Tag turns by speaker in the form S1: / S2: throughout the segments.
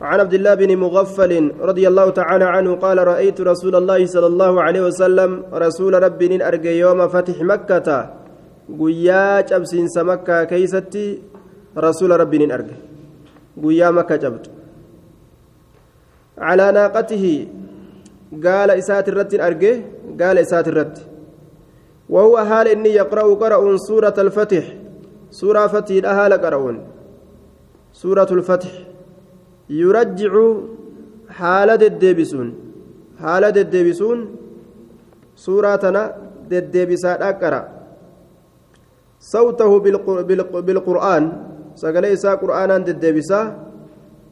S1: عن عبد الله بن مغفل رضي الله تعالى عنه قال رأيت رسول الله صلى الله عليه وسلم رسول ربي أرجى يوم فتح مكة. قيا جبسين سمكة كيستي رسول ربي أرجى. قيا مكة جبت. على ناقته قال إسات الرت أرجى. قال إسات الرت وهو حال إني يقرأ قرأ سورة الفتح. سورة فتح أهال قرأون. سورة الفتح. يرجع حال ددبسون حال ددبسون سورة ددبسا أكرا. صوته بالقرآن. سقلي إساء قرآنا ددبسا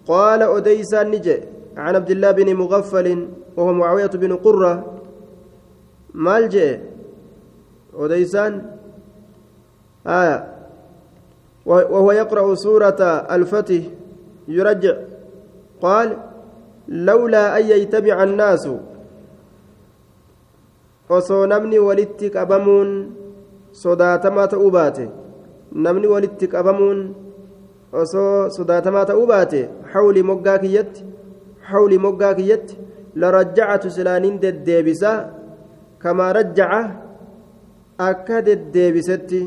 S1: قال أديسا نجي عن عبد الله بن مغفل وهو معاوية بن قرة. مالجئ أديسان؟ آية. وهو يقرأ سورة الفتح. يرجع. قال لولا أن يتبع الناس osoo namni walitti qabamuun sodaatamaa ta'uu baate namni walitti qabamuun osoo sodaatamaa ta'uu baate hawli moggaa kiyyatti hawli moggaa kiyyatti larajjacatu silaaniin deddeebisa kamaa rajjaca akka deddeebisetti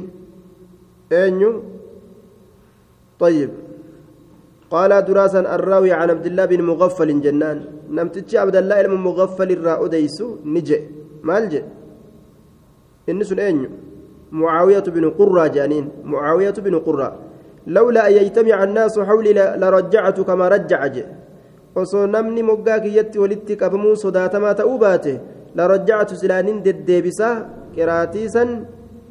S1: eenyu طيب قال دراسا الراوي عن عبد الله بن مغفل جنان. نمتج عبد الله بن مغفل الرأوديس نجي. مالجي إنس أين معاوية بن قرة جانين. معاوية بن قرة. لولا أن يجتمع الناس حولي لرجعت كما رجع جي. osoo namni moggaa kiyyatti walitti qabamuu sodaatamaa ta'uu baate larajjactu silaanin deddeebisaa qiraatiisan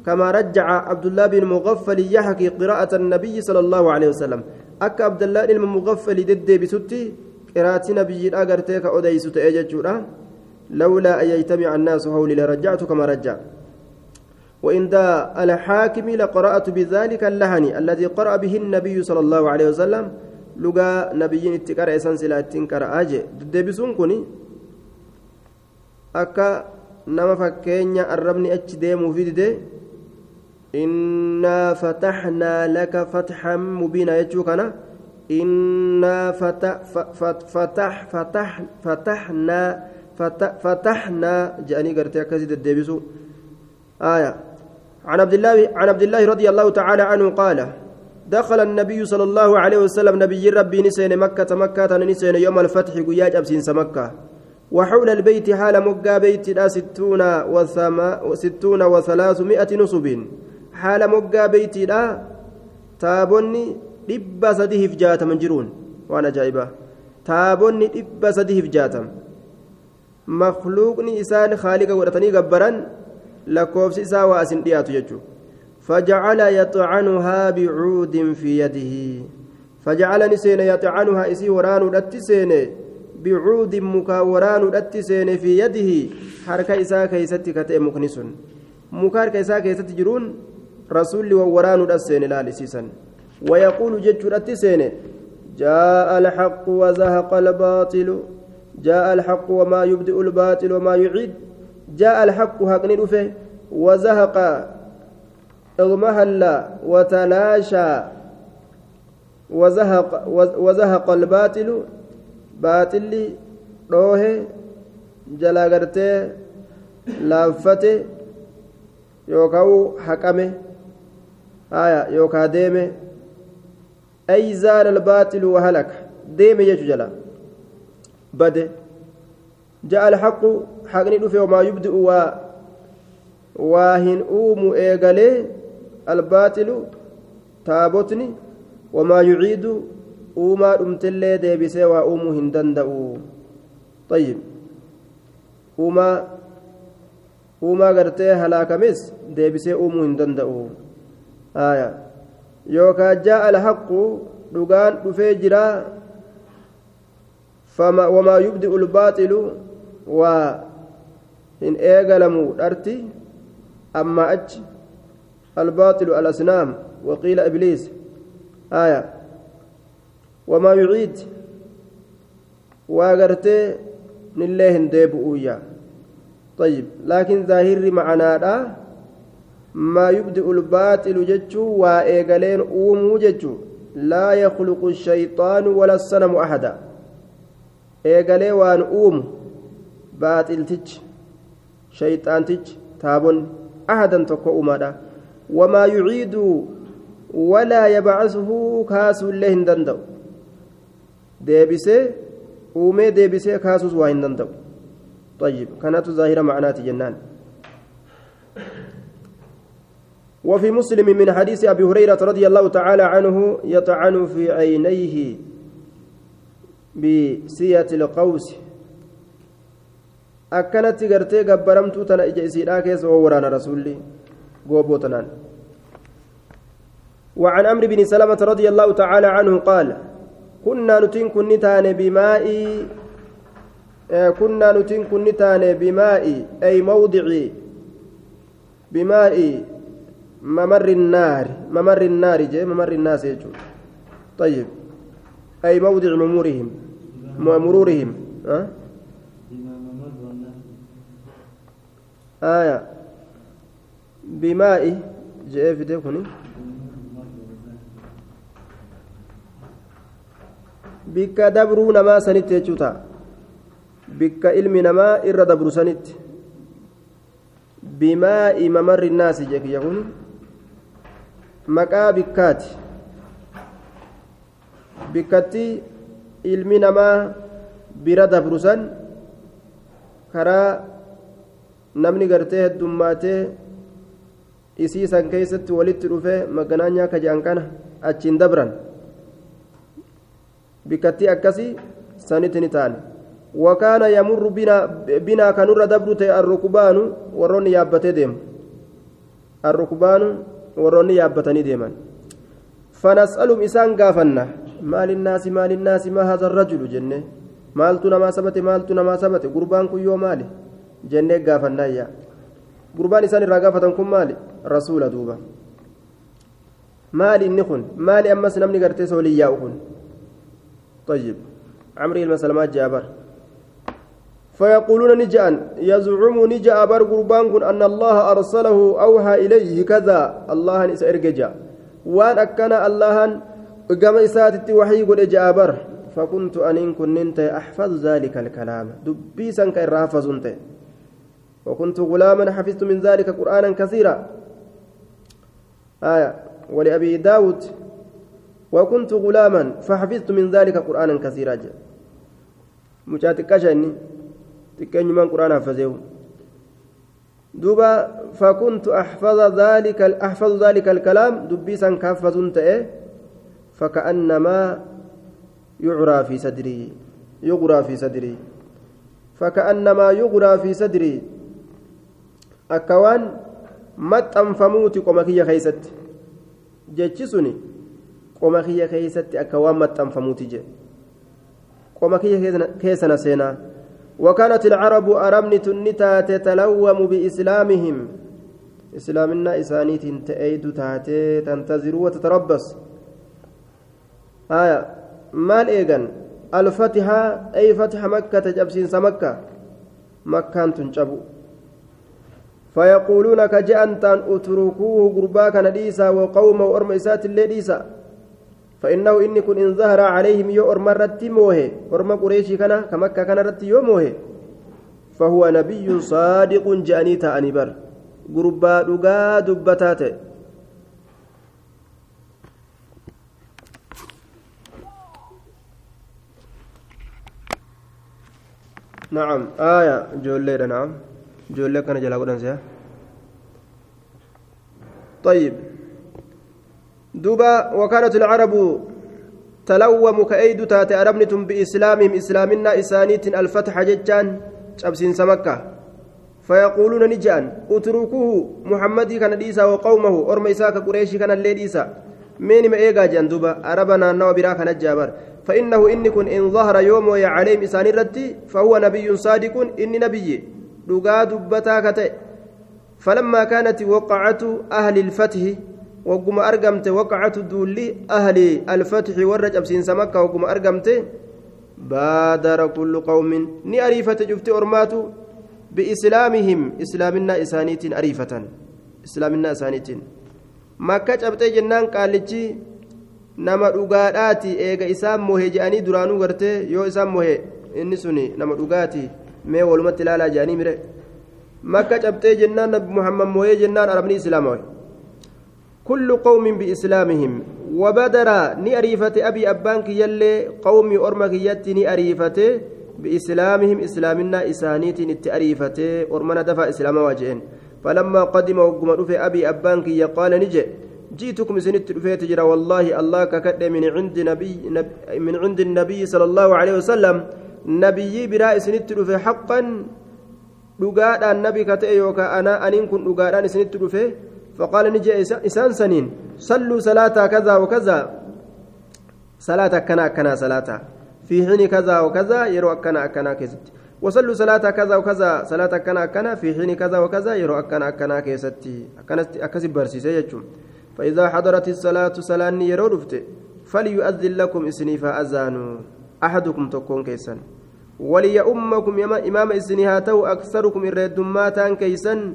S1: كما رجع عبد الله بن مغفل يحكي قراءة النبي صلى الله عليه وسلم. أك عبد الله بن مغفل دد بستي قراءة نبي أجرتك أديس تأججورا لولا أن يجتمع الناس حولي لرجعت كما رجع وعند الحاكم لقرأت بذلك اللهن الذي قرأ به النبي صلى الله عليه وسلم لقى نبي اتقرأ سنسلة تنكر أجي دد بسون كوني أكا nama fakkeenya arrabni achi deemuu fidide innaa fataxnaa laka fatxan mubiina jechuu kana innaa fataxnaa jedhanii gartee akkasii deddeebisu آية. عن عبد الله عن عبد الله رضي الله تعالى عنه قال دخل النبي صلى الله عليه وسلم نبي ربي نسين مكة مكة نسين يوم الفتح قياج أبسين مكة وحول البيت حال مقا بيت ستون وثما ستون وثلاثمائة نصب. مقا بيت لا تابني dhibba sadiif jaataman jiruun waan ajaa'ibaa taabonni dhibba sadiif jaatam makluuqni isaan haaliqa godhatanii gabbaran lakkoofsi isaa waa asin dhiyaatu jechuudha فجعل يطعنها بعود في يده فجعل نسين يطعنها إسي وران رتسين بعود مكاوران رتسين في يده حركة إساء كيست كتئ مكنس مكار كيساء كيست جرون رسول ووران رتسين لا لسيسا ويقول جج رتسين جاء الحق وزهق الباطل جاء الحق وما يبدئ الباطل وما يعيد جاء الحق هكني رفه وزهق اغمهل وتلاشى وزهق وزهق الباطل باطل روه جلا غرتي لافته يوكاو حكمه آية يوكا ديمه أي زال الباطل وهلك. ديمه يجو جلا. بده. جاء الحق. حقني دفه وما يبدئ و واهن أوم إيغالي. الباطل تابوتني. وما يعيد deebisee waa uumuu hin danda'u طيب. gartee halaakames deebisee uumuu hin danda'u aya yookaan jaa'a alhaqu dhugaan dhufee jira wamaa yubdi'u ulbaaxilu waa hin eegalamu dharti amma achi albaaxilu alasnaam waqiila ibliis aya وما يعيد واغرتي نله هندبؤيا طيب لكن ظاهر معناه ما يبدئ الباطل جتشو وإيغالين أومو جتشو لا يخلق الشيطان ولا الصنم أحدا eegalee waan uumu baaxiltichi shayxaantichi taabonni ahadan tokko uumaadha wamaa yuciidu walaa yabcasuhu kaasuu illee hin danda'u deebisee uumee deebisee kaasuus waa hin danda'u طيب كانت ظاهرة معنات جنان وفي مسلم من حديث أبي هريرة رضي الله تعالى عنه يطعن في عينيه بسية القوس. أكنت قرتي قبرمت تنا إجئسيدا كيس وورانا رسولي قوبوتنان وعن عمرو بن سلمة رضي الله تعالى عنه قال كنا نتين كنتان بماء كنا نتين كنتان بماء أي موضع بماء ممر النار ممر النار جاء ممر الناس يجو طيب أي موضع مرورهم مرورهم أه؟ آية بماء جاء في ديكوني bikka dabruu namaa sanitti jechuuta bikka ilmi namaa irra dabru sanitti bimaa'i mamarri naasi jekiyya kun maqaa bikkaati bikkatti ilmi namaa bira dabru karaa namni gartee heddummaatee isii san keessatti walitti dhufee maganaanyaa ka je'an kana achiin dabran bikkattii akkasii sanitti ni taane wakaana yamurru binaa kanurra dabru ta'e arrukubaanu warroonni yaabbatee deemu arrukubaanu warroonni yaabbatanii deeman fanas'alum isaan gaafanna maalinnaasi maalinnaasi maa haza rajulu jenne maaltu namaa sabate maaltu namaa sabate gurbaan kun yoo maali jennee gaafannayya gurbaan isaan irraa gaafatan kun maali rasuula duuba maali inni kun maali ammas namni gartee soolii yaa'u kun طيب عمري المسلمات جابر فيقولون نجأن يزعم نجأ بر قربان أن الله أرسله أوحى إليه كذا الله نسى إرجع وأن أكن الله قام إساتت وحي قل جابر فكنت أن كنت أحفظ ذلك الكلام. دبيسا كالرافز وكنت غلاما حفظت من ذلك قرآنا كثيرا. آية. ولأبي داود وكنت غلاما فحفظت من ذلك قرآنا كثيرا. مشاتك شأني تكن من قرآن حفظه دوبا فكنت أحفظ ذلك أحفظ ذلك الكلام دبيسا كافز فكأنما يعرى في صدري يغرى في صدري فكأنما يغرى في صدري أكوان keeysatti jechi suni qoma kiyya keeysatti akka waan maxxanfamuuti jedhe qoma kiyya keessana seenaa وكانت العرب أرمني تنتا تتلوم بإسلامهم. إسلامنا إسانيت تأيد تاتي تنتظر وتتربص. آية مال إيغان؟ الفتحة أي فتح مكة تجبسين سمكة؟ مكة تنجبو فيقولون كجأنتان أتركوه قرباك نديسا وقومه أرم إسات اللي ديسا. فإنه إن كن إن ظهر عليهم يو أرم رتي موهي أرم قريشي كان كمكة كان رتي يو موهي. فهو نبي صادق جأني تأني بر. قربا دقا دبتاته نعم آية. جولي نعم جولة كان جلا قدن طيب. دوبا وكانت العرب تلوم كأيد تاتي أربنتم بإسلامهم إسلامنا إسانيت الفتح ججان شبسين سمكة. فيقولون نجان اتركوه. محمد كان ديسا وقومه أرم إساك قريش كان اللي ديسا مين ما إيجا جان دوبا أربنا نو براك نجابر فإنه إن كن إن ظهر يوم عليهم إسان الرتي فهو نبي صادق إني نبي. dubbataa ka ta'e falammaa kaanati waqacatu ahli ilfatixi wagguma argamte waqacatu duulli ahli alfatixi warra cabsiinsa makka wagguma argamte baadara kullu qawmin ni ariifate cufti ormaatu biislaamihim islaaminaa isaaniitiin ariifatan islaaminaa isaaniitiin makka cabxee jennaan qaallichi nama dhugaadhaati eega isaan mohe je'anii duraanuu gartee yoo isaan mohe inni suni nama dhugaati mee walumatti ilaalaa jedhanii mire makka cabxee jennaan nabi muhammad mooyee jennaan arabni islaama kullu qawmin biislaamihim وبدر ني أريفة أبي أبانك يلي قومي أرمك يتي ني أريفة بإسلامهم إسلامنا إسانيت نتأريفة أرمنا دفع إسلام واجئين فلما قدم وقم في أبي أبانك يقال نجي جئتكم سنت رفيت جرى والله الله ككد من عند نبي, نبي من عند النبي صلى الله عليه وسلم. نبي براء سنت رفي حقا dhugaadhaan nabi ka ta'e yookaan anaa aniin kun dhugaadhaan isinitti فقال نجي إسان سنين صلوا صلاة كذا وكذا. صلاة كنا كنا صلاة في حين كذا وكذا يرو كنا كنا كزت وصلوا صلاة كذا وكذا صلاة كنا كنا في حين كذا وكذا يرو كنا كنا كيستي أكسب برسيسي يجوم فإذا حضرت الصلاة صلاة يرو رفت. فليؤذن لكم إسنيفا أذانوا أحدكم تكون كيسا وليؤمكم إمام إسنيها أكثركم الردمات كيسا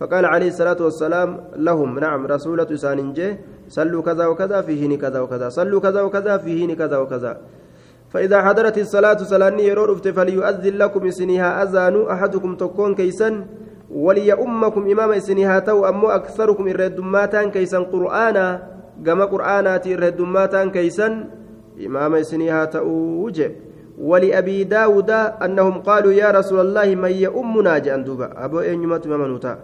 S1: فقال عليه الصلاة والسلام لهم نعم رسولة ساننجي صلوا كذا وكذا فيهن كذا وكذا صلوا كذا وكذا فيهن كذا وكذا. فإذا حضرت الصلاة صلاني يرور فليؤذن لكم سنها أذان أحدكم تكون كيسا وليؤمكم إمام سنها تو أمو أكثركم الردماتان كيسا قرآنا كما قرآنات الردماتان كيسا إمام سنها توجه ولأبي داود أنهم قالوا يا رسول الله من يؤمنا جندوبا أبو أنيمة ممنوتا.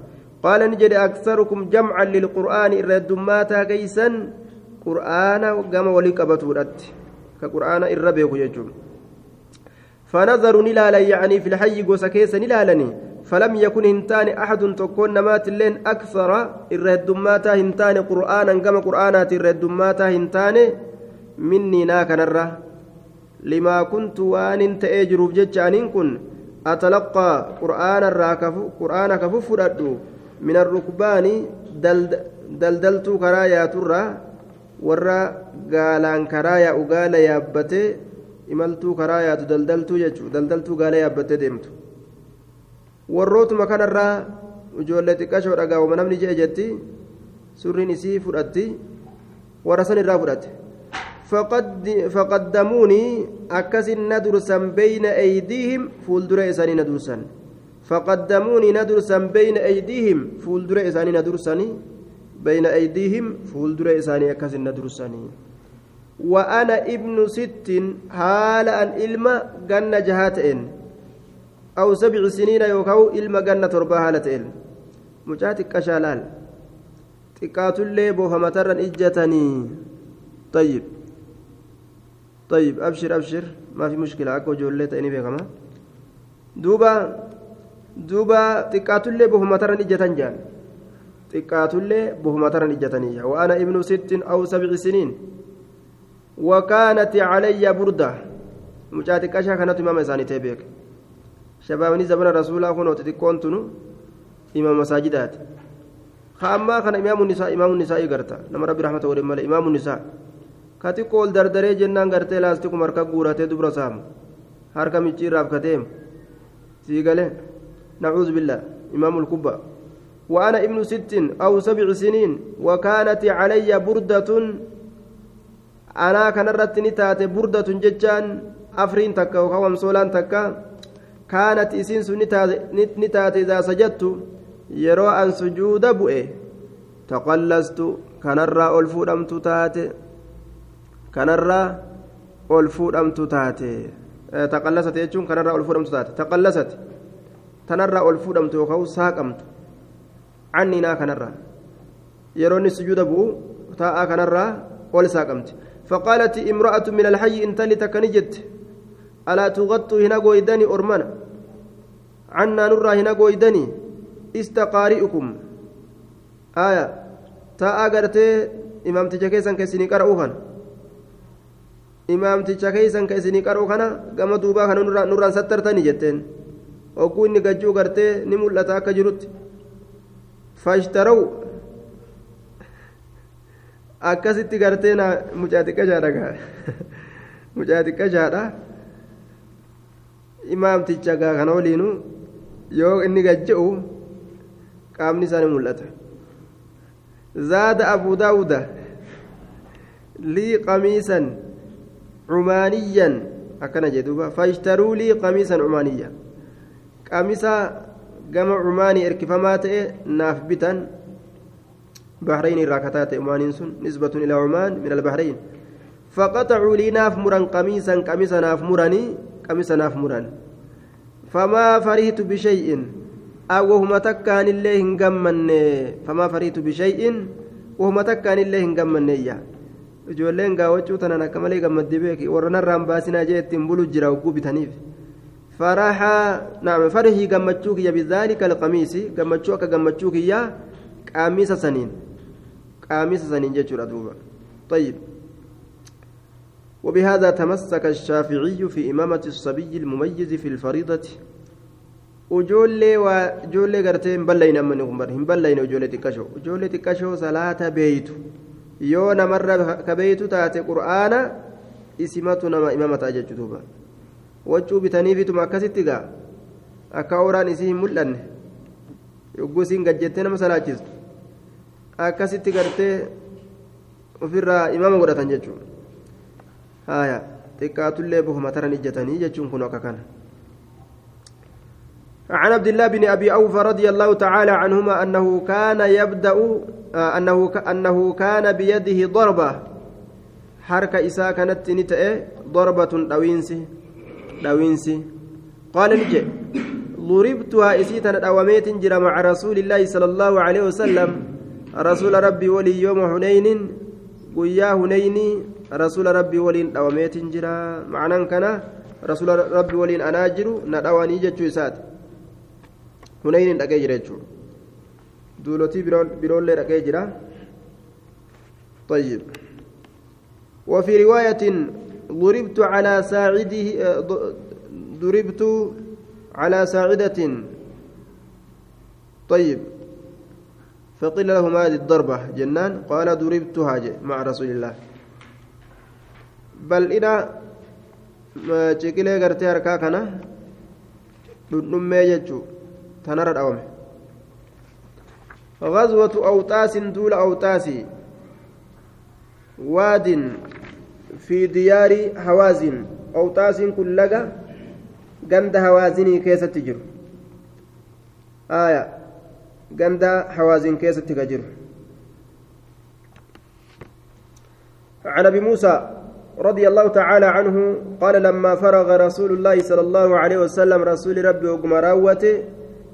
S1: قال نجد أكثركم جمعا للقرآن الردماتا كيسا. قرآن قام ولك بتورت كقرآن الربيك يجوم فنظروا نلالا يعني في الحي قوسا كيسا نلالني. فلم يكن هنتان أحد تكون نمات اللين أكثر الردماتا هنتان. قرآنا قام قرآنات الردماتا هنتان. مني ناك نره لما كنت وان تأجر بجتشانين كن. أتلقى قرآن الراكف قرآن كفف من الركبان دلدلت كرايا ترى ورا قالان كرايا وقال يابتي imaltuu karaa yaatu daldaltuu jechuun daldaltuu gaala yaabbattee deemtu warrootuma kanarraa ijoollee xiqqashoo dhagaawama namni jee jetti surriin isii fudhatti warra san irraa fudhate فقدموني أكس ندرسا بين أيديهم فولدر إساني ندرسا فقدموني ندرسا بين أيديهم فولدر إساني ندرسني بين أيديهم فولدر إساني أكس ندرسني وأنا ابن ست حال أن إلما جنة جهاتين أو سبع سنين يوكاو إلما جنة تربى هالتين مجاتك كشالال. تكاتل بوفمترا إجتني طيب. طيب أبشر أبشر. ما في مشكلة. أكو جولة تاني بكما دوبا دوبا تكاتل بوفمترا إجتن جان تكاتل بوفمترا إجتني وأنا ابن ست أو سبع سنين وكانت علي بردة مجاتك أشا كانت إمام إساني تبيك شبابني زمن رسول الله كنت تكون تنو إمام مساجدات خاما كان إمام النساء إمام النساء قرتا نما ربي رحمة ورحمة إمام النساء kati qool dardaree jennaan gartee laastikum harka guuratee dubra saamu. Harka micciirraaf kateem sii galee? Nacuuzu billah imaamu lkubba وأنا ابن ست أو سبع سنين وكانت علي بردة anaa kanarratti ni taate burdatun jechaan afriin takka yookaan wamsoolaan takka kaanat isiin sun ni taate idaa sajattu yeroo an sujuuda bu'e taqallastu kanarraa ol fuudhamtu taate kanarraa ol fuudhamtu taate taqallasate tanarraa ol fuudhamtu yookaan saaqamtu. Canninaa kanarraa. Yeroo inni sujuuda bu'u taa'aa kanarraa ol saaqamti. فقالت امرأة من الحي إن تلت كنجت ألا تغطوا هنا قويدني أرمنا عنا نرى هنا قويدني استقارئكم آية تا أغرتي إمام تجاكيسا كيسيني قرأوهن إمام تجاكيسا كيسيني قرأوهن كما دوبا كان نرى سترتني جتين وكون نقجو قرتي نمولتا كجرت فاشتروا akkasitti gartee na mucaa xiqqashaadha gaa mucaa xiqqashaadha imaamticha gaa kana waliinu yoo inni gajja'u qaamni isaa ni mul'ata zaada abuu daawuda lii qamiisan cumaaniyyan akkana jedhuuba fashtaruu lii qamiisan cumaaniyya qamisa gama cumaanii erkifamaa ta'e naaf bitan bahrayn irraa kataa ta'e cumaaniin sun nisbatun ilaa cumaan min albahrayn faqaxacuu lii naaf muran qamiisan qamisa naaf muranii qamisa naaf muran famaa fariitu bishay'in wahuma takkaan illee hin gammanne famaa fariitu bishay'in wahuma takkaan illee hin gammanneeyya ijoolleen gaawwachuu tanan akka malee gammaddee beeki warra narraan baasinaa jee ittiin bulu jira hogguu bitaniif naam farhii gammachuu kiyya bidaalika alqamiisi gammachuu akka gammachuu kiyya qaamisa saniin qaamisa saniin jechuudha duuba طيب وبهذا تمسك الشافعي في إمامة الصبي المميز في الفريضة kun bar hin ballayne ijoollee xiqqashoo ijoollee xiqqashoo salaata beeytu yoo namarra ka beeytu taate qur'aana isimatu nama imama ta'a jechuu duuba waccuu bitaniifituma akkasitti gaa akka ooraan isii hin mul'anne yogguu isiin gajjettee nama salaachistu akkasitti gartee ofirraa imama godhatan jechuudha haaya xiqqaatullee buhuma taran ijjatanii jechuun kun akka kana. عن عبد الله بن ابي اوفى رضي الله تعالى عنهما انه كان يبدا انه انه كان بيده ضربه حركه اساء كانت نتئ ضربه دوينسي دوينسي قال نجي ضربتها اسيتا دواميت جرى مع رسول الله صلى الله عليه وسلم. رسول ربي ولي يوم حنين ويا حنين رسول ربي ولي دواميت جرى. معنى كان رسول ربي ولي اناجر ندواني جتشو hunayniin dhaqee jira jechuudha duulotii biroollee dhaqee jira طيب. وفي رواية ضربت على ساعده ضربت على ساعدة. طيب. فقيل له ما هذه الضربة جنان؟ قال ضربتها مع رسول الله. بل إلى ciqilee gartee harkaa kana dhundhummee تنرى الأومه غزوة أوتاس دول أوتاس. واد في ديار هوازن أوتاس كلها قند هوازني كيسة تجر. آية قند هوازن كيسة تجر. عن أبي موسى رضي الله تعالى عنه قال لما فرغ رسول الله صلى الله عليه وسلم رسول ربي وقمراوته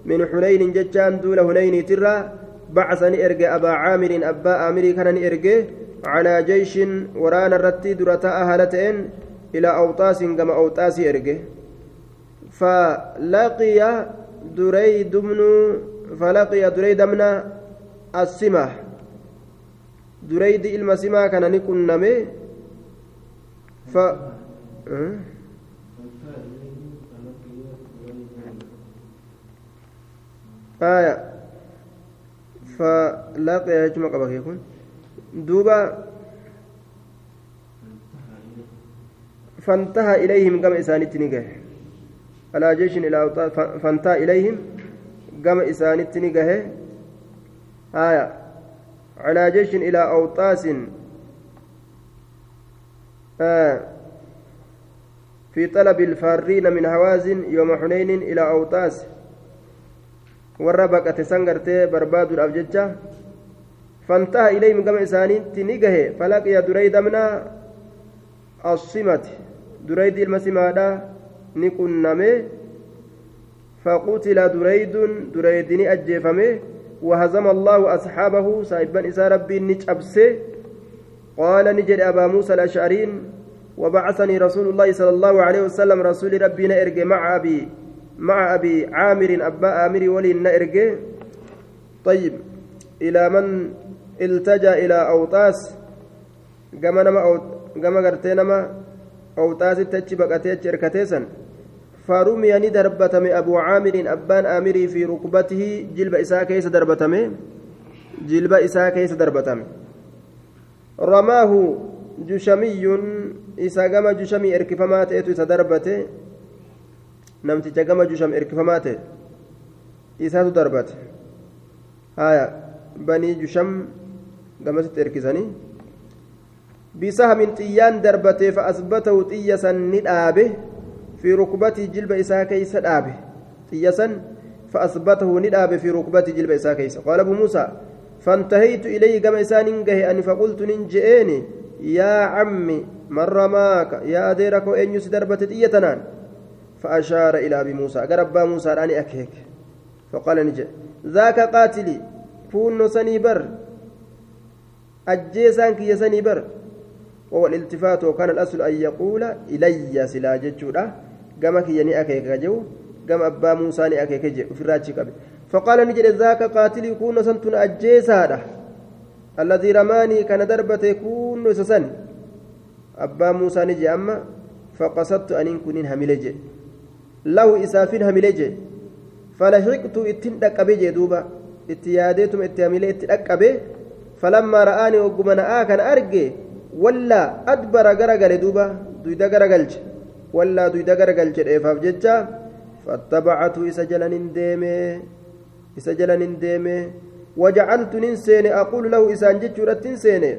S1: من حنين ججان دول هنين ترى بعثني إرجع أبا عامر أبا عامر كان إرجع على جيش ورانا الرتي درتا أهلتين إلى أوطاس كما أوطاس إرجع فلقي دريد من فلقي دريد من السمة دريد المسمة كان نكون نمي. ف أه؟ آية. فلاقي يجمع قبك يكون دوبا فانتهى إليهم كما إسانت نجاه على جيش إلى فانتهى إليهم كما إسانت نجاه آية. على جيش إلى أوطاس. آه. في طلب الفارين من هوازن يوم حنين إلى أوطاس. warra baqate san gartee ilayhim gama isaaniitti ni gahe falaqiya dureydamna assimati dureydi ilma simaadha ni qunname فقتل دريد دريد أجيفمه وهزم الله أصحابه. سايبا إسا ربي نجأبسه قال نجد أبا موسى الأشعرين. وبعثني رسول الله صلى الله عليه وسلم رسول ربي نرجع مع أبي مع أبي عامر أبا عامر ولي نرجع طيب. إلى من التجأ إلى أوطاس؟ قام نما أو قام قرتي نما أوطاس تتشي بقتي تشركتيسا فرمي ندربتم أبو عامر أبان آمري في ركبته جلب إساء كيس دربتم جلب إساء كيس دربتم رماه جشمي إساء قام جشمي إركفمات إتو إسا دربته namticha gama jusham erkifamaa ta'e. Isaatu darbate. Haya banii jusham gamasitti erkisanii بسهم طيان دربته فأثبته طيسا ندابه في ركبته جلب إساء كيس دابه طيسا فأثبته ندابه في ركبته جلب إساء كيس قال أبو موسى فانتهيت إليه كما إسان أن فقلت ننجئني يا عمي من رماك يا أديرك وإن يسدربت إيتنان فأشار إلى أبي موسى قرب موسى أني أكهك فقال نجي ذاك قاتلي كون سنيبر أجيسان كي سنيبر وهو الالتفات وكان الأصل أن يقول إلي سلا جتشورا قام كي أكهك جو قام أبا موسى ني أكهك جو فقال نجي ذاك قاتلي كون سنتون أجيسان الذي رماني كان دربته كون سسن أبا موسى نجي أما فقصدت أن كن هملجي له إسافين هملجي فلحقت itti yaadeetuma itti hamilee itti dhaqqabe falammaa ra'aani ogguma na'aa kana arge wallaa adbara garagale duuba duyda garagalche wallaa duyda garagalche dheefaaf jecha fattabacatu isa jalan hin deeme isa jalan hin wajacaltu nin seene aqulu lahu isaan jechuudhatti hin seene.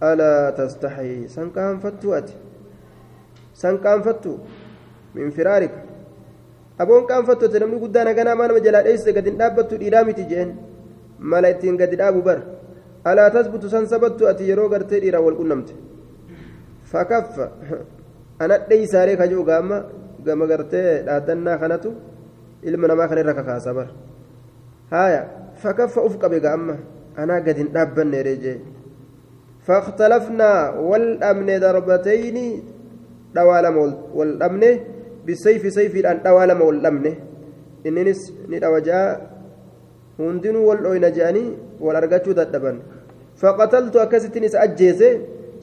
S1: Alaa tastaxii sanqaanfattuu ati. Sanqaanfattu min firaarika. Aboon qaanfattote namni guddaan haganaa maa nama jalaa dheessite gadi hin dhaabbattu dhiiraa miti jeen mala ittiin gadi dhaabu bar alaa tasbutu san sabattu ati yeroo gartee dhiiraa wal qunnamte fakaffa anadhe isaaree kajuu gaama gama gartee dhaaddannaa kanatu ilma namaa kana irra kakaasa bar haaya fakaffa uf qabe gaama anaa gadi hin dhaabbanne reejee فاختلفنا والأمن ضربتين دوالم والأمن بالسيف سيف الآن دوالم والأمن إننس ندوجا hundinuu wal dhoyna je'anii wal argachuu dadhaban فقتلت أكستنس أجيزي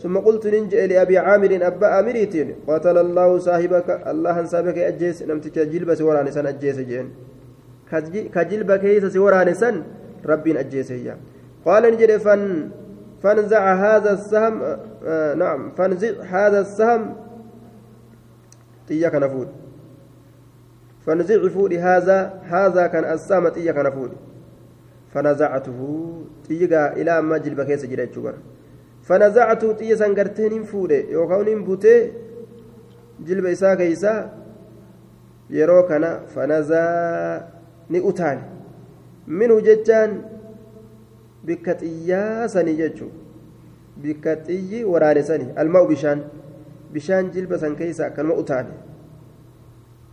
S1: ثم قلت ننجئ لأبي عامر أبا أمريتين قتل الله صاحبك الله سابك أجيس نمتك جلب سورانسان أجيس جين كجلب كيس سورانسان ربي أجيس قال نجري فن فانزع هذا السهم آه نعم فانزع هذا السهم تياك نفود فانزع فودي هذا هذا كان السهم تياك نفود فنزعته تيجا إلى ما جلب كيس جرى جبر فنزعته تيجا سنغرتين فوده. يوكاون بوته جلب إساء كيسا. yeroo kana fanazaa ni utaale minhu jechaan bikka xiyyaasanii jechuun bikka xiyyi waraanesanii almaa'u bishaan bishaan jilba san keessa akkanuma utaale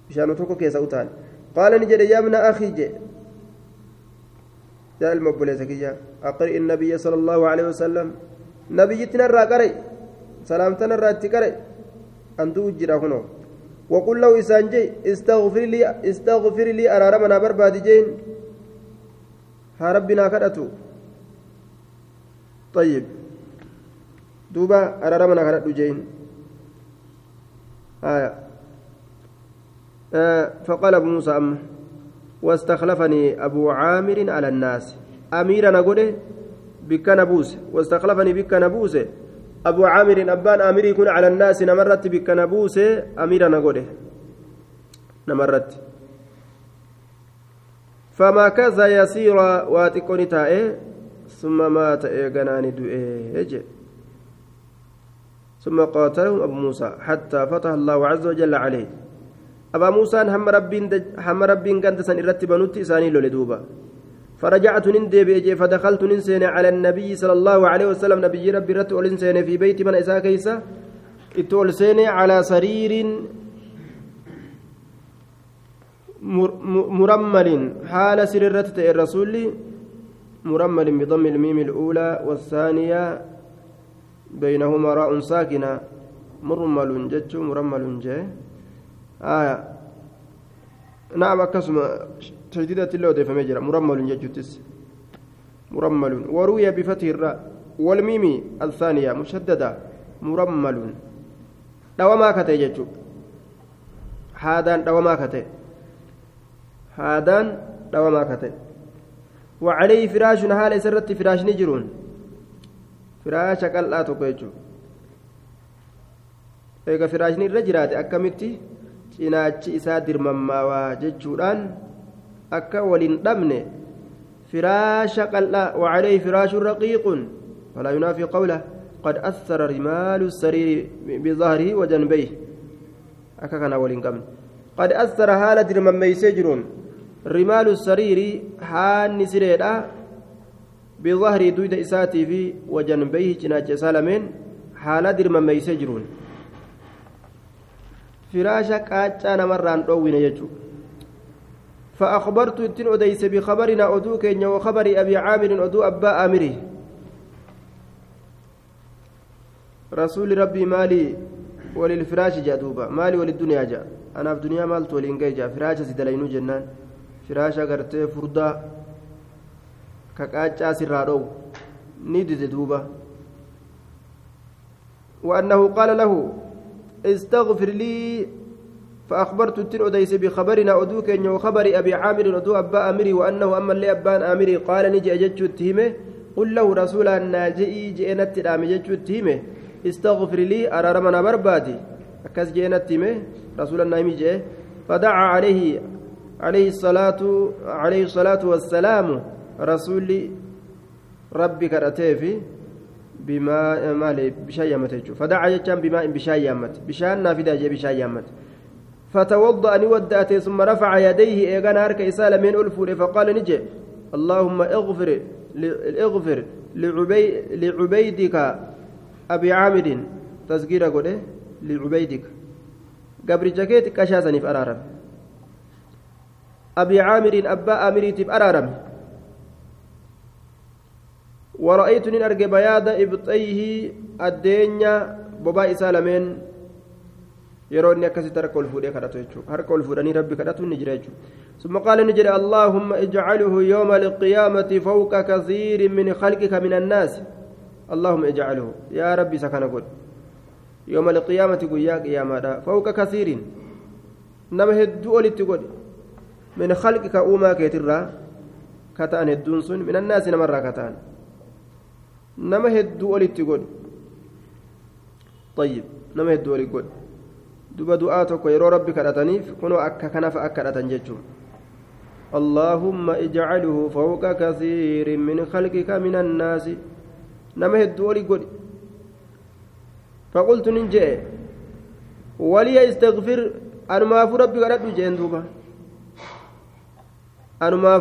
S1: bishaan tokko keessa utaale qaala ni jedhe yaabna akii jedhe يا المبولة كيا أقرئ النبي صلى الله عليه وسلم نبيتنا الراقري سلامتنا الراتقري أن توجر هنا وقل له إسانجي استغفر لي استغفر لي أرارمنا برباد جين ها ربنا كرتو طيب دوبا كرتو جين آية. آه فقال أبو موسى أمه واستخلفني أبو عامر على الناس. أميرا نقول بك نبوس. واستخلفني بك نبوس. أبو عامر أبان أمير يكون على الناس نمرت بك نبوس. أميرا نقول نمرت. فما كذا يسير واتكوني تائه ثم مات إيغناني دوئه. ثم قاتلهم أبو موسى حتى فتح الله عز وجل عليه. أبا موسى هم ربين هم ربين كانت سن إرتبنوت إساني لولدوبا فرجعت نندي فدخلت ننسين على النبي صلى الله عليه وسلم. نبي ربي رت ولنسين في بيت من إساء كيسا اتولسين على سرير مرمل. حال سررت الرسول مرمل بضم الميم الأولى والثانية. بينهما راء ساكنة. مرمل جج مرمل جه. آية. نعم أكسم تجديدة الله ديف مجرى مرمل جتس مرمل وروي بفتح الراء. والميم الثانية مشددة. مرمل دوما كتي جتشو. هادان دوما كتي. هادان دوما كتي. وعليه فراش حال سرت فراش نجرون. فراش قلعة تقيتشو eega firaashni irra jiraate akkamitti cinaachi isaa dirmammaawaa jechuudhaan akka waliin dhabne firaasha qal'aa wacalee firaashun raqiiqun walaa yunaafii qawla قد أثر رمال السرير بظهره وجنبيه أكا ولين قبل قد أثر هالة من ميسجرون رمال السرير حان سريرا بظهر دويد إساتي في وجنبيه جناج سالمين حالة من ميسجرون firaasha qaacaa namarraan dhoowwine jechuudha فأخبرت إتن أديس بخبرنا أدو كينيا وخبر أبي عامر أدو أبا آمري رسول ربي مالي وللفراش جادوبا مالي وللدنيا جاء أنا في الدنيا مالت ولينجي جاء فراش سيدلينو جنان. فراش أغرتي فردا. كاكاچا سرارو ندد دوبا وأنه قال له استغفر لي فأخبرت التن أديس بخبرنا أدوك إن وخبر أبي عامر أدو أبا أمري وأنه أما اللي أبان أمري قال نجي أجج التهمة قل له رسول الناجئي جئنت الآم جج التهمة استغفر لي أرى رمنا بربادي أكس جئنت التهمة رسول النايمي جئ فدعا عليه عليه الصلاة عليه الصلاة والسلام رسول ربي كرتيفي بما مالي بشاي يامت فدعا جتان بماء بشاي يامت بشان نافذة جي بشاي يامت فتوضأ نودأت ثم رفع يديه إيغان هارك إسالة من ألفور فقال نجي اللهم اغفر اغفر لعبي لعبيدك أبي عامر تذكير قوله لعبيدك قبر جاكيت كشاسني في أرارم أبي عامر أبا أميرتي في أرارم ورأيت نين أرجع بياض إبطيه الدنيا بابا ol fuudhanii rabbi kadhatu ni jira jechuudha summa qaala ni jedhe allaahumma ijcaluhu yooma alqiyaamati fawqa kasiirin min khalqika min annaasi allaahumma ijcaluhu yaa rabbi isa kana godhe yooma alqiyaamati guyyaa qiyaamaadha fawqa kasiirin nama hedduu olitti godhe min khalqika uumaa keetirraa ka ta'an hedduun sun min annaasi namarraa ka ta'an nama hedduu olitti godhe طيب nama hedduu olitti godhe duba du'aa tokko yeroo rabbi kadhataniif kunoo akka kanafa akka اللهم اجعله فوق كثير من خلقك من الناس نما هدولي قولي فقلت ننجي ولي استغفر أنا ما في ربي جين دوبا أنا ما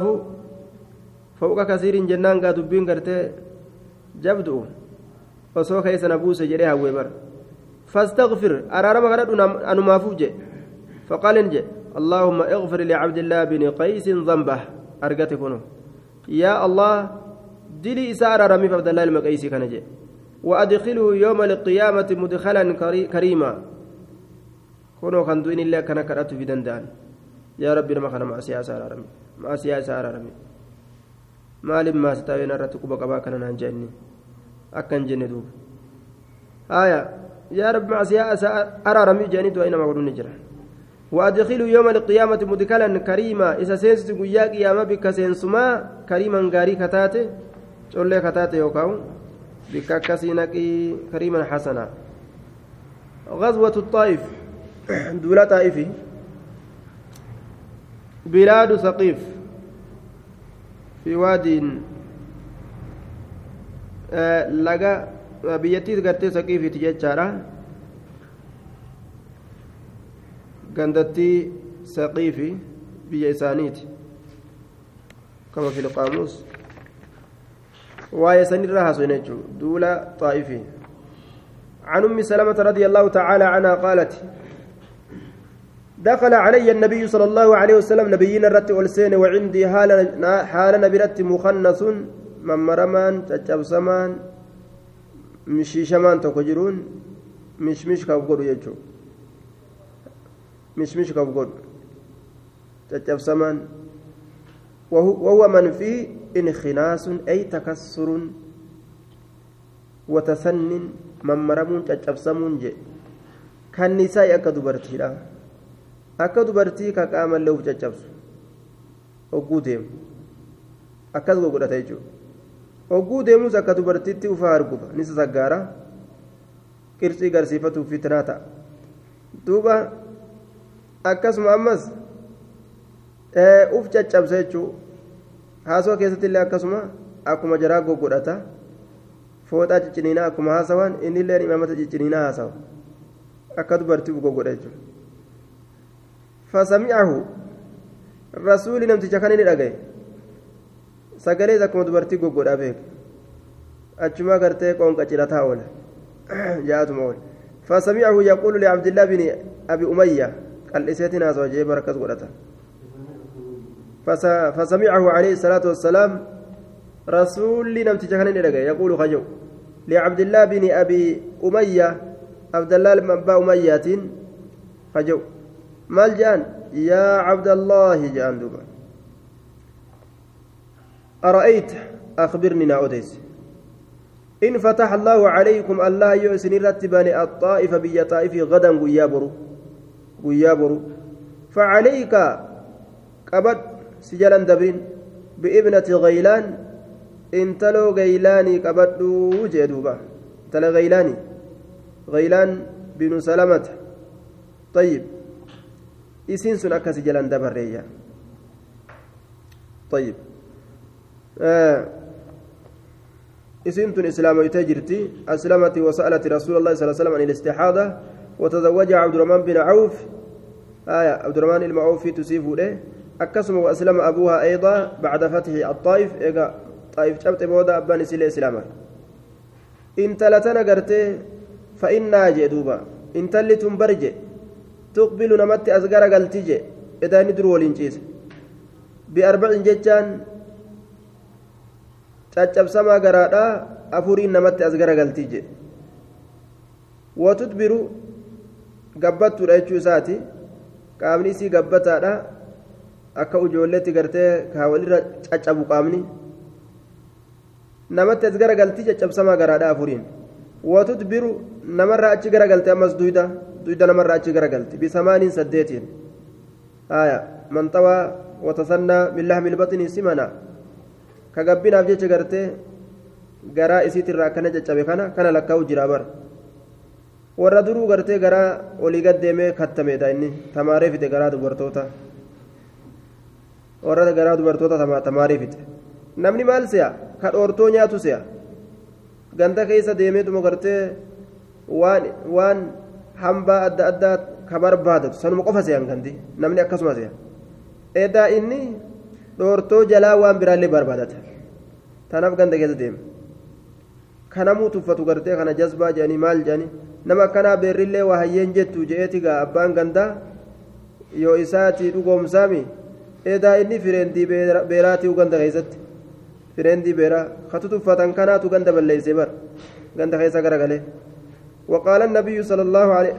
S1: فوق كثير جنان قادوا بين قرتي jabdu osoo keessa na buuse jedhee hawwee bara فاستغفر. أرارما غرد أنما فوجه فقال نجي اللهم اغفر لعبد الله بن قيس ذنبه. أرجتكم يا الله دلي إسارة رمي عبد الله المقيسي كان جي وأدخله يوم القيامة مدخلا كريما. كونوا خندوين الله كان كرأت في دندان. يا ربي ما كان مع سياسة رمي مع سياسة رمي maasitaaween irratti quba qabaa kana naan jeenni akkan jenne duuba haya yaa rabbi macsiyaa isaa araaramii jeanii du'aa nama godhu ni jira وأدخلوا يوم القيامة مدخلا كريما. إذا سينس قيا قيامة بك سينسما كريما غاري كتاتي شولي كتاتي يوكاو؟ بك كسينكي كريما حسنا. غزوة الطائف دولة طائفي. بلاد ثقيف في واد laga biyyattii gartee saqiifiiti jechaadha gandattii saqiifi biyya isaaniiti kama fi lqaamuus waa'ee sanirra haasofne jechuudha duula xaa'ifii عن ام سلمه رضي الله تعالى عنها قالت دخل علي النبي صلى الله عليه وسلم نبينا الرت والسين وعندي حال حال نبرت مخنث تجبسمان مشيشمان تكجرون مش مش كبغور يجو مش مش كبغور تجبسمان وهو, من فيه انخناس أي تكسر وتسن ممرمون تجبسمون جي كالنساء أكدبرتي akka dubartii ka qaamallee uf caccabsu. Hogguu deemu. Akkas godhata jechuudha. Hogguu deemus akka dubartiitti ufaa argufa ni sasaggaara qircii garsiifatuuf fitnaa ta'a duuba akkasuma ammas uf caccabsa jechuudha haasoo keessatti illee akkasuma akkuma jaraa goggodhata fooxaa cicciniinaa akkuma haasawan innilleen imaamata cicciniinaa haasawa akka dubartii goggodha jechuudha fasami'ahu rasuuli namticha kan inni dhagaye sagalees akkuma dubartii goggodhaa beeka achumaa gartee qoonqa cirataa oole jaatuma oole fasami'ahu yaquulu liabdillah bini abi umayya qal'iseetiin haasawa jee barakas godhata فسمعه عليه الصلاة والسلام رسول نمتي كان يقول خجو لعبد الله بن أبي أمية عبد الله بن أبا أمية خجو مال جان يا عبد الله جان دوبا أرأيت؟ أخبرني ناوديس. إن فتح الله عليكم الله يؤسن رتبان الطائف بيا طائف غدا قيابرو. قيابرو. فعليك قبض سجلا دبرين بابنة غيلان. انتلو غيلاني قبضوا جدوبا انتلو غيلاني. غيلان بن سلمة طيب. إسين سن أكا سجلا دبرية طيب. آه. إسنت إسلام يتجرتي أسلمت وسألت رسول الله صلى الله عليه وسلم عن الاستحاضة وتزوج عبد الرحمن بن عوف. آية عبد الرحمن المعوف تسيف له. أكسم وأسلم أبوها أيضا بعد فتح الطائف. إيقا طائف شبت بودا أبان سيل إسلاما إن تلتنا قرتي فإنا جدوبا إن تلتم برجي تقبل نمت أزقر قلتيجي إذا ندرو ولينجيس بأربع ججان caccabsamaa garaadhaa afuriin namatti as garagaltii jedhe watutbiru gabbattuudha jechuu isaati. Qaamni isii gabbataadha. Akka ijoolleetti gartee kaa walirra caccabu qaamni. Namatti as garagaltii caccabsamaa garaadhaa afuriin. Watutbiru namarraa achi garagalti ammas duyda. Duyda namarraa achi garagalti. Bisamaaniin saddeetiin? Haya manxawaa watasannaa min lahmi ilbaxinii simanaa ka gabbinaaf jecha gartee garaa isiitirraa akkana caccabe kana kana lakkaa'u jira bar warra duruu gartee garaa olii gaddeemee kattameedha inni tamaaree fide garaa dubartoota warra garaa dubartoota tamaaree fide namni maal se'a ka dhoortoo nyaatu se'a ganda keessa deemeetuma gartee waan waan hambaa adda addaa ka barbaadatu sanuma qofa se'an gandi namni akkasuma se'a edaa inni dhoortoo jalaa waan biraallee barbaadata tanaaf ganda keessa deema kanamuu tuffatu gartee kana jazbaa jedhanii maal jedhanii nama akkanaa beerrillee waa hayyeen jettu je'eeti gaa abbaan gandaa yoo isaatii dhugoomsaami edaa inni fireendii beeraatii ganda keessatti fireendii beeraa katu tuffatan kanaatu ganda balleeyse bar ganda keessa garagalee وقال النبي صلى الله عليه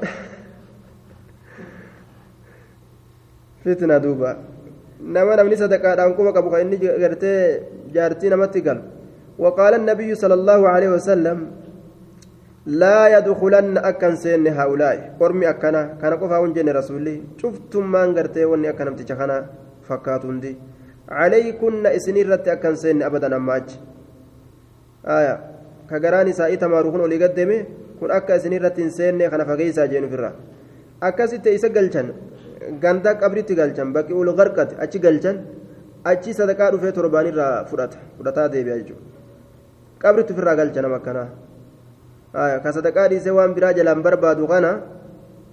S1: فتنة دوبا nama namni sadaqaadhaan quba qabu kan inni gartee jaartii namatti galu. وقال النبي صلى الله عليه وسلم لا يدخلن أكن سين هؤلاء قرمي أكنا كان قفا ونجن رسولي شفتم ما انقرتي وني أكنا متشخنا فكاتون دي عليكن إسنين رت أكن سين أبدا أماج آية كقراني سائتا ماروخون ولي قدمي كن أكا إسنين رت سين خنا فقيسا جين فرا أكا ستة إسا ganda qabritti galchan bakki ul garqate achi galchan achi sadaqaa dhufee torbaanirraa fudhata fudhataa deebi'a jechuudha qabritti ofirraa galcha nama akkanaa ka sadaqaa dhiisee waan biraa jalaan barbaadu kana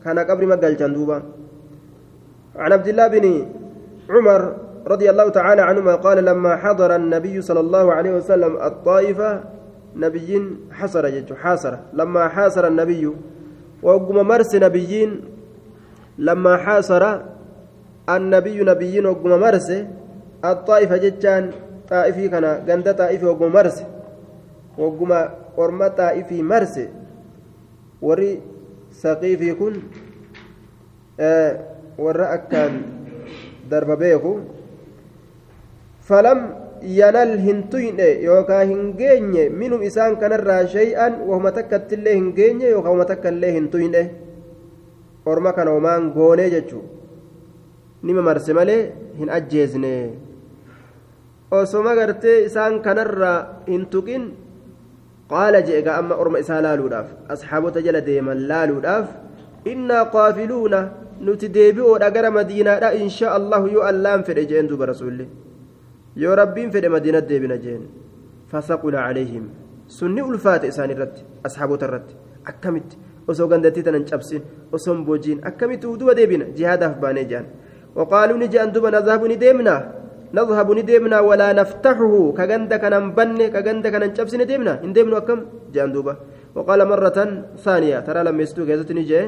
S1: kana qabri ma galchan duuba عن عبد الله بن عمر رضي الله تعالى عنهما قال لما حضر النبي صلى الله عليه وسلم الطائفة نبي حصر حاصر لما حاصر النبي وقم مرس نبيين لما حاصر النبي نبي وقم مرس الطائفة جتان طائفي كان غند طائفي وقم مرس. وقم قرم طائفي مرس. وري سقيفي كن آه ورا أكان درب بيكو. فلم ينل هنتين يوكا هنجيني منهم إسان كان شيئا وهم تكت الله هنجيني وهم تكت الله هنتين orma kana homaan goonee jechuun nima marse malee hin ajjeesne osoma gartee isaan kanarraa hin tuqin qaala jedhe gaa amma orma isaa laaluudhaaf asxaabota jala deeman laaluudhaaf innaa qaafiluuna nuti deebi'oodha gara madiinaadha insha allahu yoo allaan fedhe jeen duuba rasuulli yoo rabbiin fedhe madiinat deebina jeen fasaqula calayhim sunni ulfaate isaan irratti asxaabota irratti akkamitti osoo gandattii tanan cabsin osoo boojiin. Akkamitti duuba deebina? Jihaadaaf baanee jaan. وقالوا نجي أن دوبا نذهب نديمنا نذهب نديمنا ولا نفتحه كغند كان بن كغند كان نشبس نديمنا نديمنا كم جان دوبا وقال مرة ثانية ترى لما يستوك يزت نجي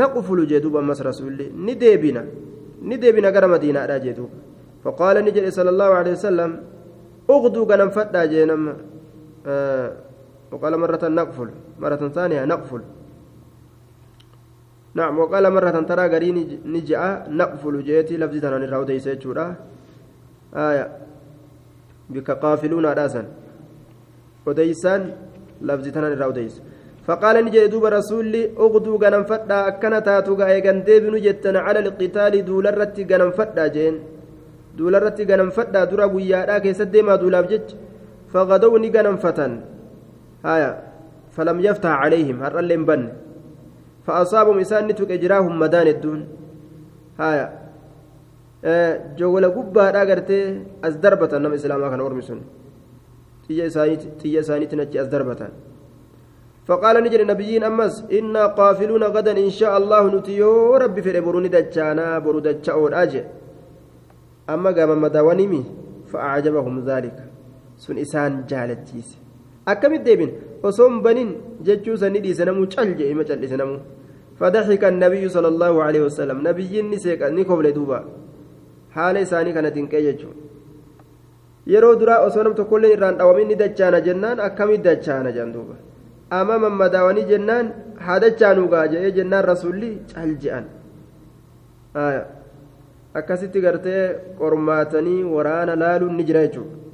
S1: نقفل جدوبا مس رسول نديبنا نديبنا غير مدينة على جدوبا فقال نجي صلى الله عليه وسلم اغدو غنم فدا جينم آه وقال مرة نقفل مرة ثانية نقفل. نعم وقال مرة ترى قرين نجاء نقفل جيتي لفظي تنان الراودي سيتشورا آية. بك قافلون راسا وديسان لفظي تنان الراوديس فقال نجي دوب رسولي أغدو غنم فدا أكنا تاتو غايغان ديبنو جتنا على القتال دولرتي غنم فدا جين. دولرتي غنم فدا درا غيادا كيسد ديما دولاف جج. فغدوا ني غنم فتن. آية فلم يفتح عليهم هر اللي بن فأصابهم إسان نتوك إجراهم مدان الدون. هايا أه جولا قبا راغرتي أز دربة نم إسلاما كان أرمسون تيجا سانيت نجي أز دربة فقال نجري النبيين أمس إنا قافلون غدا إن شاء الله نتيو ربي في بروني دجانا برو دجاون أجي. أما قام مداونيمي فأعجبهم ذلك. سن إسان جالتيس. أكمل ديبين وصوم بنين جتشو سندي سنمو چل جئ ما چل سنمو فضحك النبي صلى الله عليه وسلم نبي نسيك نيكوب لدوبا حال إساني كانت إنكيجو yeroo duraa osoo nam tokkollee irraan dhawamin ni dachaana jennaan akkamit dachaana jedhan duuba amma mammadaawanii jennaan haa dachaanuu gaa jedhee jennaan rasuulli cal je'an akkasitti gartee qormaatanii waraana laaluun ni jira jechuudha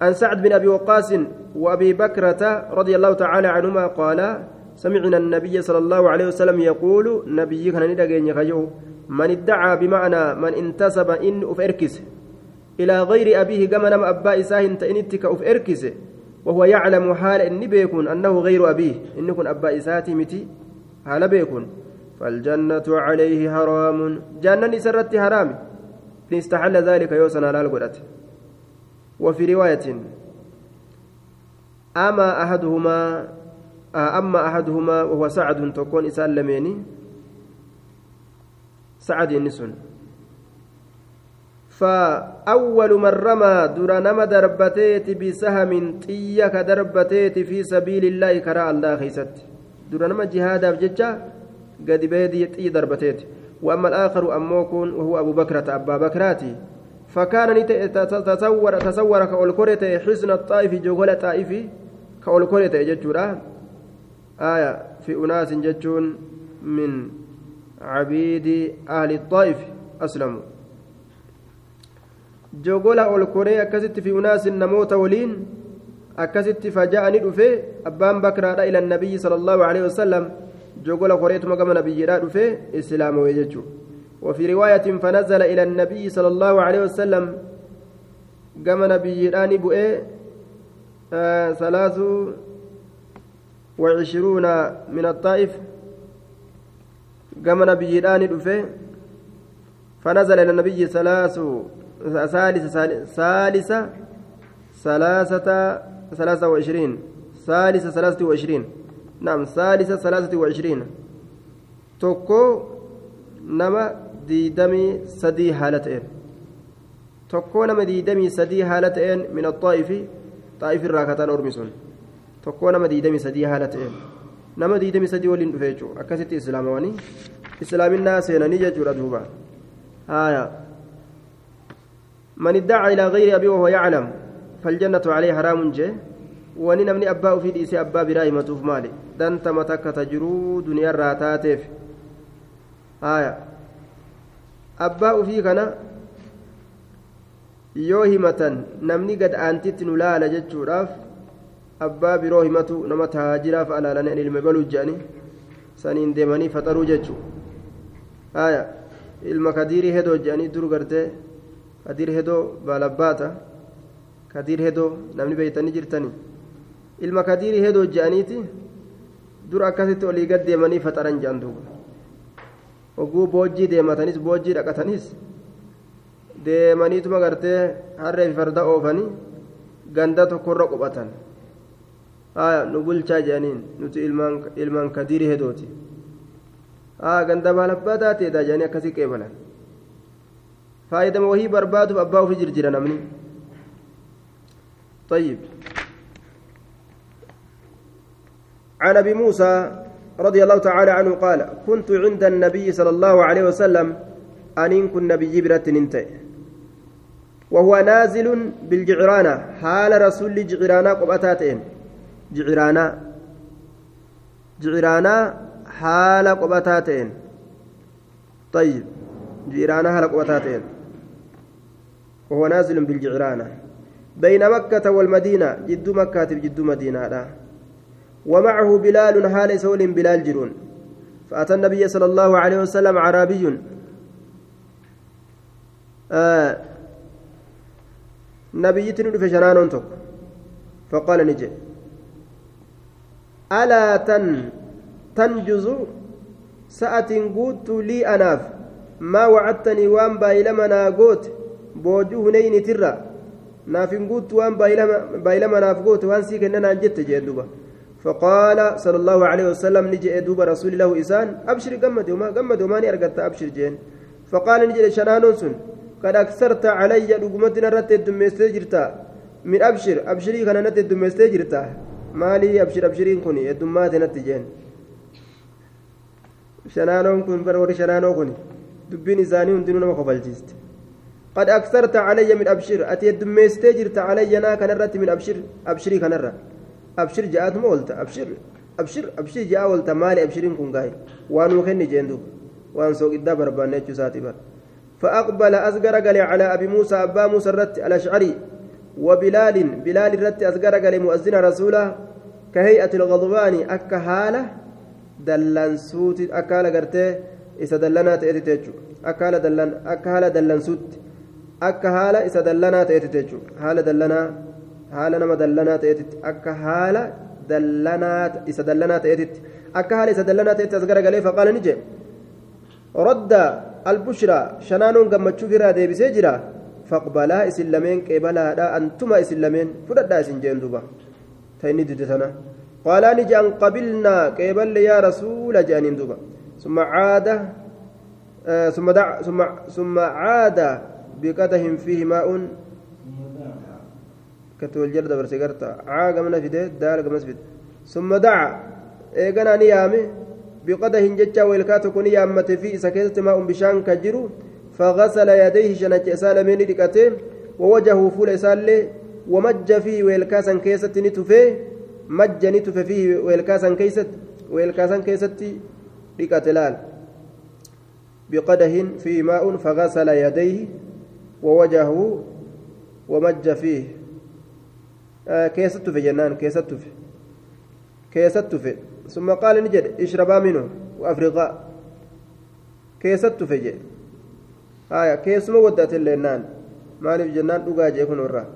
S1: عن سعد بن أبي وقاص وأبي بكرة رضي الله تعالى عنهما قال سمعنا النبي صلى الله عليه وسلم يقول نبي كان ندقين من ادعى بمعنى من انتسب إن أفركس إلى غير أبيه كما نم أبا إساه تئنتك أفركس وهو يعلم حال إن بيكون أنه غير أبيه. إن يكون أبا إساتي متي حال بيكون. فالجنة عليه حرام. جنة سرت حرام استحل ذلك يوسن على القرأة وفي رواية أما أحدهما أما أحدهما وهو سعد تكون إسال لميني سعد النسون فأول من رمى درنما دربتيت بسهم طيك دربتيت في سبيل الله كراء الله خيست. درنما جهاد بججة قد بيدي طي دربتيت. وأما الآخر أموكن وهو أبو بكرة أبا بكراتي. فكان تصور تصور كأولكوريت حسن الطائف جوغل طائف كأولكوريت ججورا آية في أناس ججون من عبيد أهل الطائف أسلموا jogola ol koree akkasitti fi unaasin namoota waliin akkasitti faja'ani dhufe abbaan bakraadha ila nabiyyi sala allahu aleyhi wasalam jogola koreetuma gama nabiyyiidha dhufe islaamawee jechuu وفي رواية فنزل إلى النبي صلى الله عليه وسلم كما نبي بؤي آه ثلاث وعشرون من الطائف. كما نبي راني فنزل إلى النبي ثلاث ثالثة ثالثة ثلاثة ثلاثة وعشرين ثالثة ثلاثة وعشرين. نعم ثالثة ثلاثة وعشرين. توكو نما ديدمي سدي حالتين توكو نما ديدمي سدي حالتين من الطائف طائف الراكتان أرمسون توكو نما ديدمي سدي حالتين نما ديدمي سدي ولين دفيجو أكاسيتي إسلامواني إسلام الناس سيناني جاجورا دوبا آية من ادعى إلى غير أبي وهو يعلم فالجنة عليه حرام جه wani namni abbaa ofii dhiisee abbaa biraa himatuuf maali? Dantama takka ta jiruu duniyaarraa taateef. Haya abbaa ofii kana yoo himatan namni gad aantitti nu laala jechuudhaaf abbaa biroo himatu nama taajiraaf alaalanii ilma baluu jedhanii saniin deemanii faxaruu jechuu haya ilma kadiirii hedoo jedhanii dur gartee kadiir hedoo baalabbaata kadiir hedoo namni beeytanii jirtanii ilma kadiirii hedoo je'aniiti dur akkasitti olii gad deemanii faxaran je'an duuba oguu boojjii deematanis boojjii dhaqatanis deemaniituma gartee harree fi farda oofanii ganda tokkorra quphatan aya nu bulchaa jedhaniin nuti ilmaan kadiiri hedooti aya ganda baalabbaa taateedha jedhanii akkasii qeebalan faayidama wahii barbaaduuf abbaa ofii jirjira namni طيب عن ابي رضي الله تعالى عنه قال كنت عند النبي صلى الله عليه وسلم أن كن نبي برة ننتهي وهو نازل بالجعرانة حال رسول جعرانة قبطاتين. جعرانة جعرانة حال قبطاتين. طيب جعرانة حال قبطاتين. وهو نازل بالجعرانة. بين مكة والمدينة جد مكة جد مدينة لا ومعه بلال حال سول بلال جرون فأتى النبي صلى الله عليه وسلم عربي. آه نبيتي ندف شنانون توك. فقال نجي. ألا تن تنجز سأة قوت لي أناف. ما وعدتني وان بايلمنا قوت بوجو هنين ترى. waan baay'ilama naaf goote waan sii kennanaan jette jee duba فقال صلى الله عليه وسلم نجي دوب رسول الله إسان أبشر قمد وما قمد وما أرقدت أبشر جين. فقال نجي شنانون سن قد أكثرت علي رقمتنا رت الدميستي جرتا من أبشر أبشري كان نت الدميستي جرتا مالي أبشر أبشرين كوني الدمات نتجين شنانون كن برور شنانون كوني. دبين إساني هندنون ما قبلتيست قد أكثرت علي من أبشر أتي الدميستي جرت علي أنا كان رت من أبشر أبشري كان رت أبشر جاءت مولت أبشر أبشر أبشر جاء ولت مالي أبشرين كن قاي وأنا وخني جندو. وأن سوق الدبر بربان نجو ساتبر فأقبل أزقر قال على أبي موسى أبا موسى الرت الأشعري. وبلال بلال الرت أزقر قال مؤذن رسوله. كهيئة الغضبان أكهالة دلن سوت أكالة قرتي إذا دلنا تأتي أكالة دلن أكهالة دلن سوت. أكهالة إذا دلنا تأتي هالة دلنا haala nama dallanaa ta'eetitti akka haala dallanaa isa dallanaa ta'eetitti akka haala isa dallanaa ta'etti as garagalee faqaala ni jedhe rodda albushraa shanaanoon gammachuuf irraa deebisee jira faqbalaa isin lameen qeebalaadha antuma isin lameen fudhadhaa isin jeen duba ta inni dide tana qaalaa ni je'an qabilnaa qeeballe yaa rasuula je'aniin duba summa caada caada biqadahin fiihi maa'uun كتول جرد برسيغرتا عاق من فيده دال قمس فيد ثم دعا. ايغنا نيامي. بقده ججا ويلكات كون يامت في سكيت ماء بشان كجرو. فغسل يديه شنج سالمين دقته ووجهه فول سال ومج فيه ويلكاسن كيست نتفه مج نتفه فيه ويلكاسن كيست. ويلكاسن كيست دقتلال بقده فيه ماء فغسل يديه. ووجهه ومج فيه. Keessattu fe jennaan keessattu fe keessattu fe summa qaala ni jedhe ishrabaa minhu afriqaa keessattu fe jedhe haya keessuma waddaatilleennaan maaliif jennaan dhugaa jee kun irraa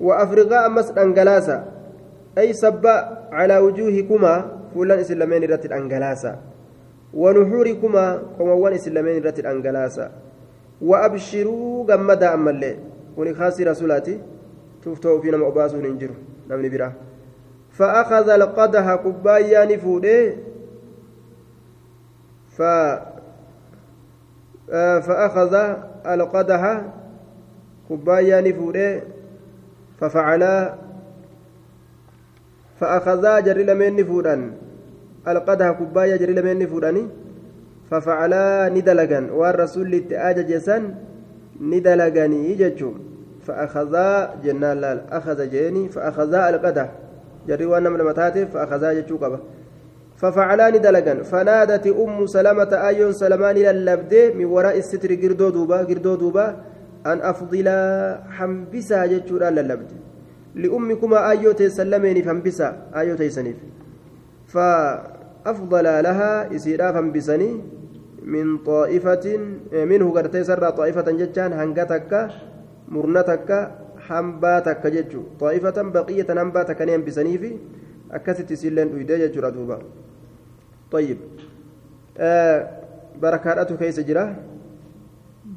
S1: وأفرغاء أمس أنجلاسا أي سبا على وجوهكما فلان إسلامين رت الأنجلاسا ونحوركما كما وان إسلامين رت الأنجلاسا وأبشروا جمدا أما اللي ونخاسي رسولاتي ofii nama obaasuun hin jiru namni biraa. فأخذ القدح كبايا نفوده ف فأخذ القدح كبايا نفوده ففعلا فأخذا جري لمن نفودا القدح كبايا جري لمن نفوداني ففعلا ندلغا والرسول لتآجج سن ندلغني يججو فأخذا جنان لال. أخذ جيني فأخذا القدح. جري وأنا من متاتف فأخذا جتشوكبا ففعلان دلقا فنادت أم سلمة أيون سلمان إلى اللبدة من وراء الستر قردو دوبا قردو دوبا أن أفضل حنبسا جتشورا للبدة لأمكما أيو تسلمين فانبسا أيو تيسنيف فأفضل لها إسيرا فانبسني من طائفة منه قد تيسر طائفة جتشان هنقتك. Xaa'ifatan baqiyatan hambaa takka ni hambisanii fi akkasitti isiilleen dhuydee jechuudha duuba طيب barakaadhatu keessa jira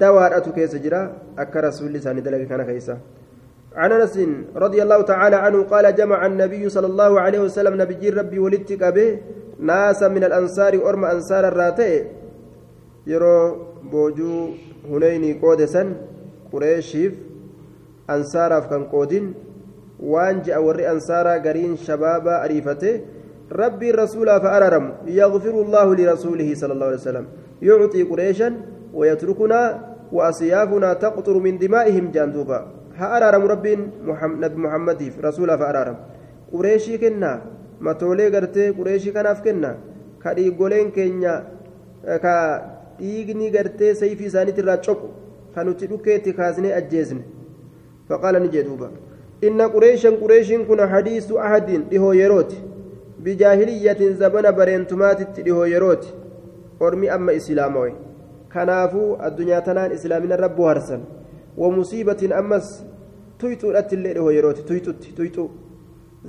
S1: dawaadhatu keessa jira akka rasuulli isaanii dalage kana keessa عن انس رضي الله تعالى عنه قال جمع النبي صلى الله عليه وسلم نبي ربي ولدتك به ناسا من الانصار ارم انصار الراتئ يرو بوجو هنيني قودسا قريشيف انصارف كان قودين وان جاء وري انصارا قرين شبابا اريفته ربي الرسول فأررم يغفر الله لرسوله صلى الله عليه وسلم يعطي قريشا ويتركنا وأسيافنا تقطر من دمائهم جاندوبا هأرارم محمد نبي محمد رسوله فأرارم قريشي كنا ما تولي قرتي قريشي كناف كنا كديغولين كينيا ka dhiigni gartee sayfii isaaniitti irraa nuti dhukkeetti kaasnee ajjeesne faqaala ni jedhuuba inna qureeshan qureeshiin kun hadiisu ahadiin dhihoo yerooti bijaahiliyyatin zabana bareentumaatitti dhihoo yerooti ormi amma islaamawe kanaafuu addunyaa tanaan islaamina rabbu harsan wamusiibatin ammas tuyxuudhatti illee dhihoo yerooti tuyxutti tuyxuu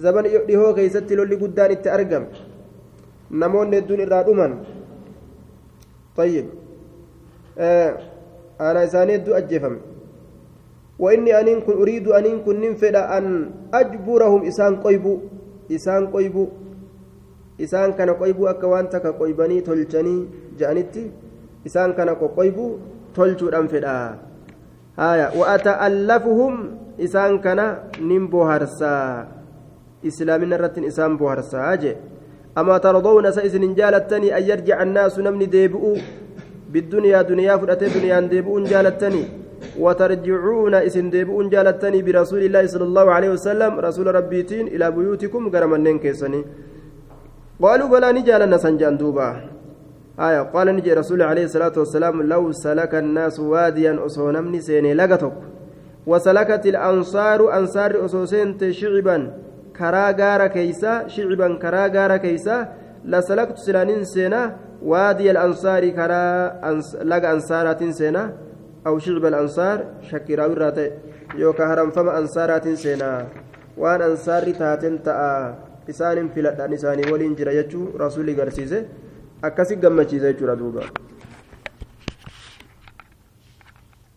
S1: zabana dhihoo keeysatti lolli guddaan itti argame namoonni hedduun irraa طيب آه أنا إساني دو أجفم وإني أنين كن أريد أنين كن ننفد أن أجبرهم إسان قيبو إسان قيبو إسان كان قيبو أكا وانتا كقيباني تلجني جانتي إسان كان قيبو تلجو أنفدا آية وأتألفهم إسان كان نمبو هرسا إسلامنا رتن إسان بو هرسا أما ترضون سيسن جالتني أن يرجع الناس نمني ديبؤوا بالدنيا دنيا فرأتي دنيا ديبؤون جالتني وترجعون إسن ديبؤون جالتني برسول الله صلى الله عليه وسلم رسول ربيتين إلى بيوتكم غرمنين كيسني. قالوا بلا نجالنا سنجان دوبا. آية قال نجي رسول عليه الصلاة والسلام لو سلك الناس واديا أصونمني سيني لغتك وسلكت الأنصار أنصار أصوسين شعبا karaa gaara keeysa shiciban karaa gaara keeysa lasalaktu silaanin seena waadiya alansaari karaa laga ansaaraatiin seena aw shiciba alansaar shakkiraawi irraa ta'e yookaan haramfama ansaaraatiin seena waan ansaarri taateen ta'a isaanin filadhaan isaanii waliin jira jechuu rasuulli garsiise akkasi gammachiise jechuudha duuba